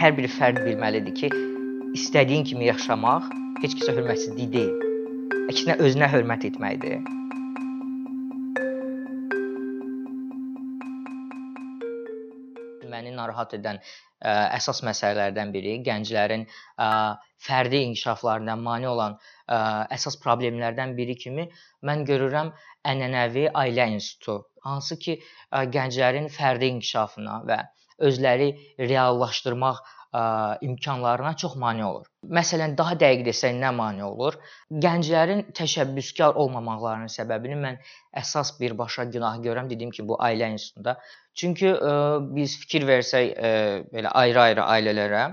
hər bir fərd bilməlidir ki, istədiyin kimi yaşamaq heç kəsə hörmətsizlik deyil. Əksinə özünə hörmət etməkdir. Məni narahat edən ə, əsas məsələlərdən biri gənclərin ə, fərdi inkişaflarına mane olan ə, əsas problemlərdən biri kimi mən görürəm ənənəvi ailə institutu, hansı ki ə, gənclərin fərdi inkişafına və özləri reallaşdırmaq ə, imkanlarına çox mane olur. Məsələn, daha dəqiq desək nə mane olur? Gənclərin təşəbbüskar olmamaqlarının səbəbini mən əsas birbaşa günah görürəm, dediyim ki, bu ailə institutunda. Çünki ə, biz fikir versək ə, belə ayrı-ayrı ailələrə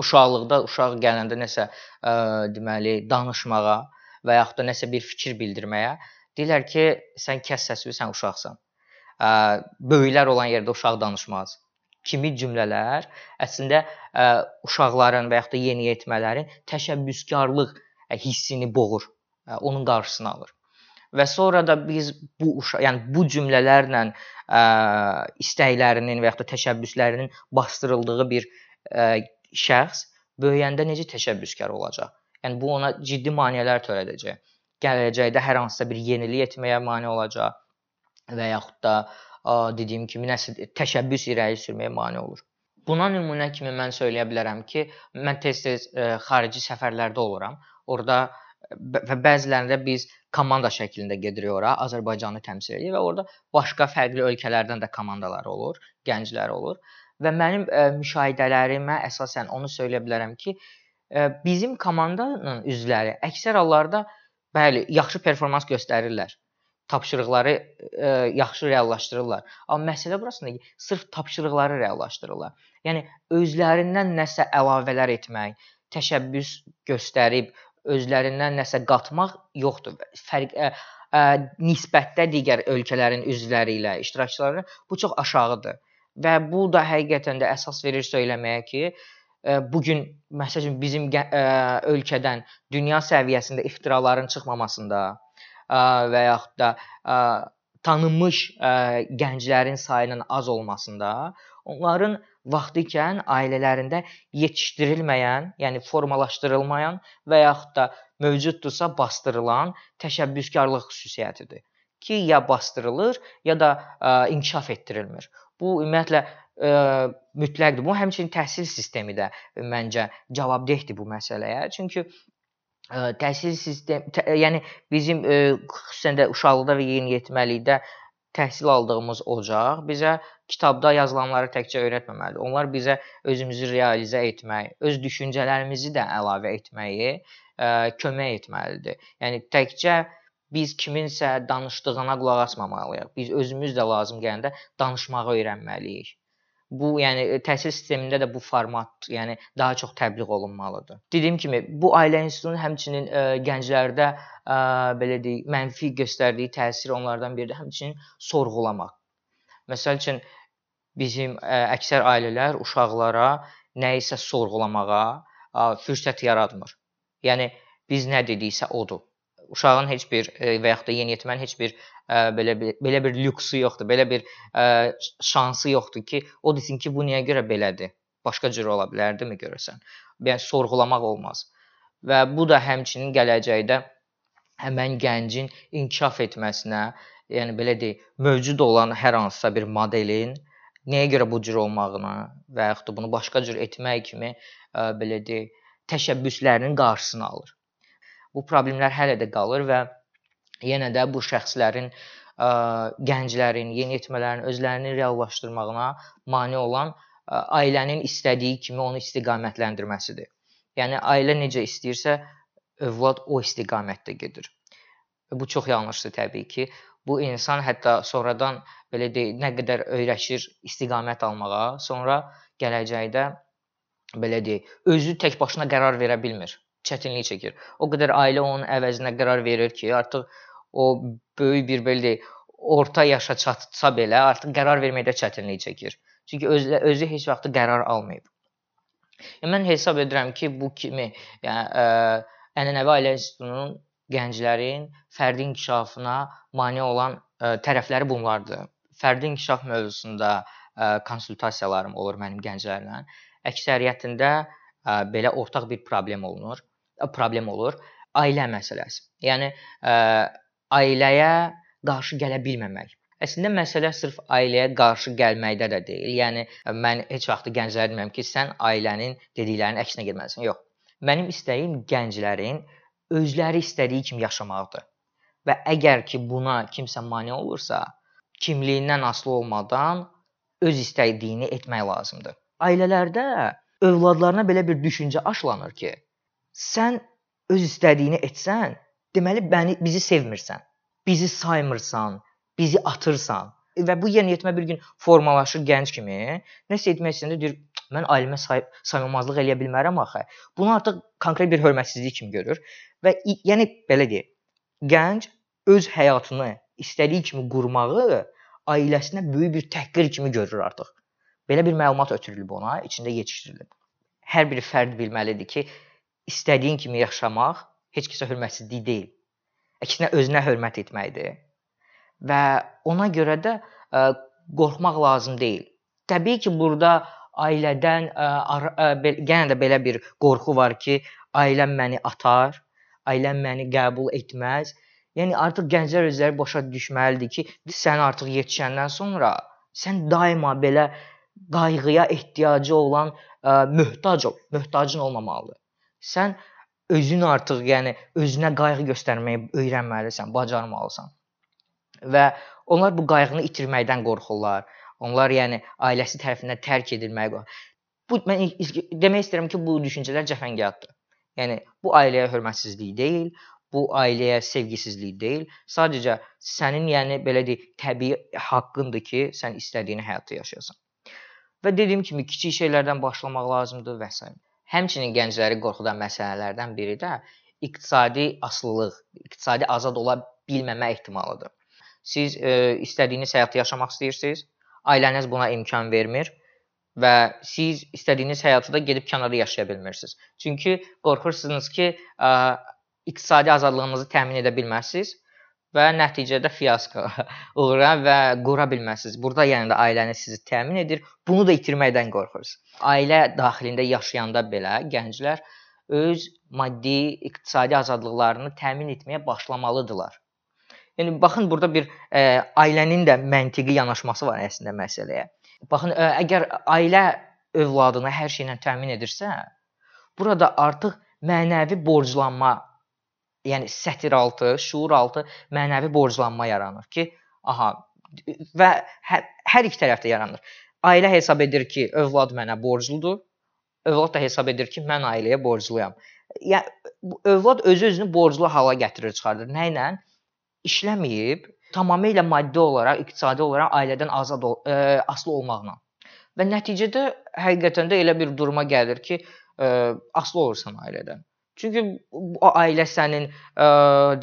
uşaqlıqda uşaq gələndə nəsə ə, deməli danışmağa və yaxud da nəsə bir fikir bildirməyə deyirlər ki, sən kəs səsini, sən uşaqsan. Ə, böyüklər olan yerdə uşaq danışmaz kimi cümlələr əslində ə, uşaqların və yaxud da yeniyetmələrin təşəbbüskarlıq hissini boğur, ə, onun qarşısını alır. Və sonra da biz bu uşaq, yəni bu cümlələrlə ə, istəklərinin və yaxud da təşəbbüslərinin bastırıldığı bir ə, şəxs böyüyəndə necə təşəbbüskar olacaq? Yəni bu ona ciddi maneələr törədəcək. Gələcəkdə hər hansısa bir yenilik etməyə mane olacaq və yaxud da dediyim kimi nəsə təşəbbüs irəli sürməyə mane olur. Buna nümunə kimi mən söyləyə bilərəm ki, mən tez-tez xarici səfərlərdə oluram. Orda və bəzilərində biz komanda şəklində gedirik ora, Azərbaycanı təmsil edir və orada başqa fərqli ölkələrdən də komandalar olur, gənclər olur. Və mənim ə, müşahidələrimə əsasən onu söyləyə bilərəm ki, ə, bizim komandanın üzvləri əksər hallarda bəli, yaxşı performans göstərirlər tapşırıqları ə, e, yaxşı reallaşdırırlar. Amma məsələ burasındadır ki, sırf tapşırıqları reallaşdırırlar. Yəni özlərindən nəsə əlavələr etmək, təşəbbüs göstərib özlərindən nəsə qatmaq yoxdur. Fərq ə, e, ə, e, nisbətdə digər ölkələrin üzvləri ilə, iştirakçıları bu çox aşağıdır. Və bu da həqiqətən də əsas verir söyləməyə ki, ə, bu gün məsələn bizim ə, ölkədən dünya səviyyəsində ixtiraların çıxmamasında, və yaxud da tanınmış gənclərin sayının az olmasında onların vaxtı ikən ailələrində yetişdirilməyən, yəni formalaşdırılmayan və yaxud da mövcuddursa bastırılan təşəbbüskarlıq xüsusiyyətidir ki, ya bastırılır, ya da ə, inkişaf etdirilmir. Bu ümumiyyətlə ə, mütləqdir. Bu həmçinin təhsil sistemi də məncə cavabdehdir bu məsələyə. Çünki təhsil sistem tə, yəni bizim ə, xüsusən də uşaqlıqda və yeniyetməlikdə təhsil aldığımız ocaq bizə kitabda yazılanları təkcə öyrətməməlidir. Onlar bizə özümüzü realizə etmək, öz düşüncələrimizi də əlavə etməyi ə, kömək etməlidir. Yəni təkcə biz kiminsə danışdığına qulaq asmamalıyıq. Biz özümüz də lazım gələndə danışmağı öyrənməliyik. Bu, yəni təhsil sistemində də bu format, yəni daha çox təbliğ olunmalıdır. Dediyim kimi, bu ailə institutunun həmçinin ə, gənclərdə ə, belə deyək, mənfi göstərdiyi təsir onlardan biri də həmçinin sorğulamaq. Məsəl üçün bizim ə, əksər ailələr uşaqlara nə isə sorğulamağa ə, fürsət yaratmır. Yəni biz nə dediksə odur uşağın heç bir e, və yaxud da yeniyetmənin heç bir ə, e, belə bir belə bir lüksu yoxdur, belə bir ə, e, şansı yoxdur ki, o desin ki, bu niyə görə belədir? Başqa cür ola bilərdimi görəsən? Yəni sorğulamaq olmaz. Və bu da həmçinin gələcəkdə həmən gəncin inkişaf etməsinə, yəni belə deyək, mövcud olan hər hansısa bir modelin nəyə görə bu cür olmağına və yaxud da bunu başqa cür etmək kimi ə, belə deyək, təşəbbüslərinin qarşısını alır bu problemlər hələ də qalır və yenə də bu şəxslərin ə, gənclərin, yeniyetmələrin özlərini reallaşdırmağına mane olan ə, ailənin istədiyi kimi onu istiqamətləndirməsidir. Yəni ailə necə istəyirsə, övlad o istiqamətdə gedir. Bu çox yanlışdır təbii ki. Bu insan hətta sonradan belə deyək, nə qədər öyrəşir istiqamət almağa, sonra gələcəkdə belə deyək, özü tək başına qərar verə bilmir çətinlik çəkir. O qədər ailə onun əvəzinə qərar verir ki, artıq o böyük bir belə deyək, orta yaşa çatsa belə artıq qərar verməkdə çətinlik çəkir. Çünki özü, özü heç vaxt qərar almayıb. Yəni mən hesab edirəm ki, bu kimi yəni ənənəvi ailə institutunun gənclərin fərdi inkişafına mane olan ə, tərəfləri bunlardır. Fərdi inkişaf mövzusunda ə, konsultasiyalarım olur mənim gənclərlə. əksəriyyətində ə, belə ortaq bir problem olunur. Problem olur. Ailə məsələsi. Yəni ə, ailəyə qarşı gələ bilməmək. Əslində məsələ sırf ailəyə qarşı gəlməkdə də deyil. Yəni mən heç vaxt gənclərə demirəm ki, sən ailənin dediklərinin əksinə getməlisən. Yox. Mənim istəyim gənclərin özləri istədiyi kimi yaşamaqdır. Və əgər ki buna kimsə mane olursa, kimliyindən asılı olmadan öz istədiyini etmək lazımdır. Ailələrdə övladlarına belə bir düşüncə aşılanır ki, sən öz istədiyini etsən, deməli məni bizi sevmirsən. Bizi saymırsan, bizi atırsan. Və bu yeniyetmə bir gün formalaşır gənc kimi. Nəsə etmək istəyəndə deyir, mən ailəmə say saymamazlıq eləyə bilmərəm axı. Bunu artıq konkret bir hörmətsizlik kimi görür və yəni belə deyək, gənc öz həyatını istədiyi kimi qurmağı ailəsinə böyük bir təhqir kimi görür artıq. Belə bir məlumat ötürülüb ona, içində yetişdirilib. Hər bir fərd bilməlidir ki, istədiyin kimi yaşamaq heç kəsə hörmətsizlik deyil. Əksinə özünə hörmət etməkdir. Və ona görə də ə, qorxmaq lazım deyil. Təbii ki, burada ailədən ə, ə, yenə də belə bir qorxu var ki, ailəm məni atar, ailəm məni qəbul etməz. Yəni artıq gənclər özləri başa düşməlidir ki, sən artıq yetişəndən sonra sən daima belə qayğıya ehtiyacı olan ə, möhtac ol, möhtacın olmamalıdır. Sən özün artıq, yəni özünə qayğı göstərməyi öyrənməlisən, bacarmalısan. Və onlar bu qayğını itirməkdən qorxurlar. Onlar yəni ailəsi tərəfindən tərk edilməyə qorxur. Bu mən demək istəyirəm ki, bu düşüncələr cəfəngiyatdır. Yəni bu ailəyə hörmətsizlik deyil, bu ailəyə sevgisizlik deyil. Sadəcə sənin yəni belə deyək, təbii haqqındır ki, sən istədiyin həyatı yaşayasan. Və dediyim kimi kiçik şeylərdən başlamaq lazımdır və s. Həmçinin gəncləri qorxudan məsələlərdən biri də iqtisadi asılılıq, iqtisadi azad ola bilməmə ehtimalıdır. Siz e, istədiyiniz həyatı yaşamaq istəyirsiniz, ailəniz buna imkan vermir və siz istədiyiniz həyatı da gedib kənarda yaşaya bilmirsiniz. Çünki qorxursunuz ki, ə, iqtisadi azadlığınızı təmin edə bilmərsiniz və nəticədə fiasko uğrar və qura bilməzsiniz. Burada yəni də ailəniz sizi təmin edir. Bunu da itirməkdən qorxursunuz. Ailə daxilində yaşayanda belə gənclər öz maddi, iqtisadi azadlıqlarını təmin etməyə başlamalıdırlar. Yəni baxın burada bir ə, e, ailənin də məntiqi yanaşması var əslində məsələyə. Baxın, ə, e, əgər ailə övladını hər şeylə təmin edirsə, burada artıq mənəvi borclanma yəni sətir altı, şuur altı mənəvi borclanma yaranır ki, aha və hər, hər iki tərəfdə yaranır. Ailə hesab edir ki, övlad mənə borcludur. Övlad da hesab edir ki, mən ailəyə borcluyam. Yəni övlad özü-özünü borclu hala gətirir, çıxardır. Nə ilə? İşləməyib, tamamilə maddi olaraq, iqtisadi olaraq ailədən azad ol, ə, e, asılı olmaqla. Və nəticədə həqiqətən də elə bir duruma gəlir ki, ə, e, asılı olursan ailədən. Çünki o ailə sənin ə,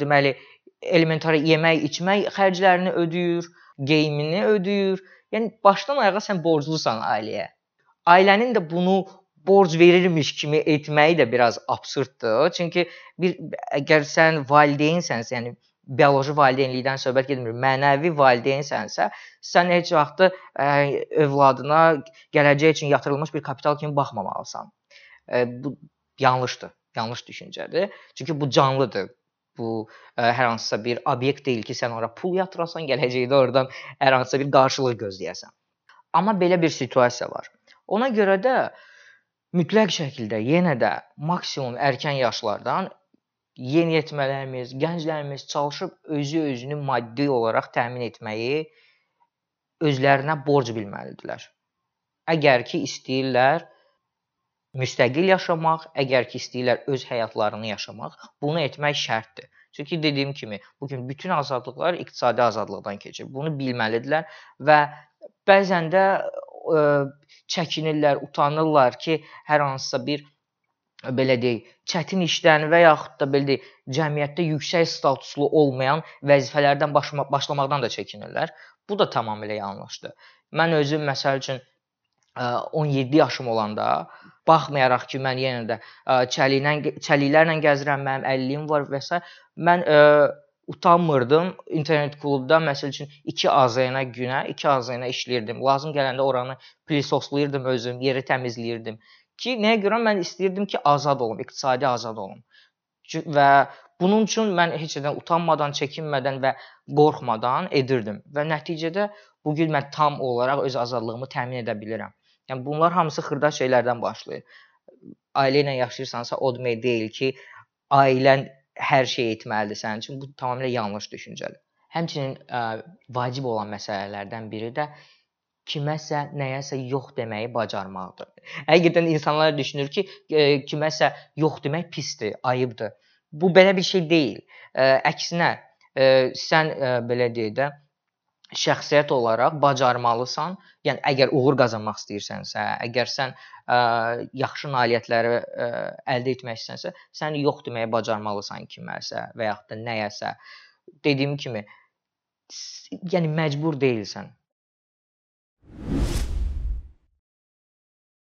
deməli elementar yemək, içmək xərclərini ödəyir, geyimini ödəyir. Yəni başdan ayağa sən borclusan ailəyə. Ailənin də bunu borc verirmiş kimi etməyi də biraz absurddur. Çünki bir əgər sən valideynsənsə, yəni bioloji valideynlikdən söhbət getmir, mənəvi valideynsənsə, sən heç vaxt övladına gələcək üçün yatırılmış bir kapital kimi baxmamalısan. Bu yanlışdır yanlış düşüncədir. Çünki bu canlıdır. Bu ə, e, hər hansısa bir obyekt deyil ki, sən ora pul yatırasan, gələcəkdə oradan hər hansısa bir qarşılıq gözləyəsən. Amma belə bir situasiya var. Ona görə də mütləq şəkildə yenə də maksimum erkən yaşlardan yeniyetmələrimiz, gənclərimiz çalışıb özü özünü maddi olaraq təmin etməyi özlərinə borc bilməlidirlər. Əgər ki istəyirlər müstəqil yaşamaq, əgər ki istəyirlər öz həyatlarını yaşamaq, bunu etmək şərtdir. Çünki dediyim kimi, bu gün bütün azadlıqlar iqtisadi azadlıqdan keçir. Bunu bilməlidirlər və bəzən də ə, e, çəkinirlər, utanırlar ki, hər hansısa bir belə deyək, çətin işdən və yaxud da belə deyək, cəmiyyətdə yüksək statuslu olmayan vəzifələrdən başlamaqdan da çəkinirlər. Bu da tamamilə yanlışdır. Mən özüm məsəl üçün 17 yaşım olanda baxmayaraq ki, mən yenə də çəliklə çəliklərlə gəzirəm, mənim 50-yim var və s. mən ə, utanmırdım. İnternet klubda məsəl üçün 2 azayana günə, 2 azayana işləyirdim. Lazım gələndə oranı plisoslayırdım özüm, yeri təmizləyirdim. Ki nəyə görə mən istəyirdim ki, azad olum, iqtisadi azad olum. Və bunun üçün mən heç nədən utanmadan, çəkinmədən və qorxmadan edirdim. Və nəticədə bu gün mən tam olaraq öz azadlığımı təmin edə bilirəm. Yəni bunlar hamısı xırda şeylərdən başlayır. Ailə ilə yaşayırsansa o demək deyil ki, ailən hər şey etməlidir sənin üçün. Bu tamamilə yanlış düşüncədir. Həmçinin ə, vacib olan məsələlərdən biri də kiməsə, nəyəsə yox deməyi bacarmaqdır. Həqiqətən insanlar düşünür ki, ə, kiməsə yox demək pisdir, ayıbdır. Bu belə bir şey deyil. Ə, əksinə, ə, sən ə, belə deyək də şəxsiyyət olaraq bacarmalısan. Yəni əgər uğur qazanmaq istəyirsənsə, əgər sən ə, yaxşı nailiyyətləri ə, əldə etmək istəyirsənsə, sən yox deməyə bacarmalısan kiməsə və yaxud da nəyəsə. Dediyim kimi, yəni məcbur deyilsən.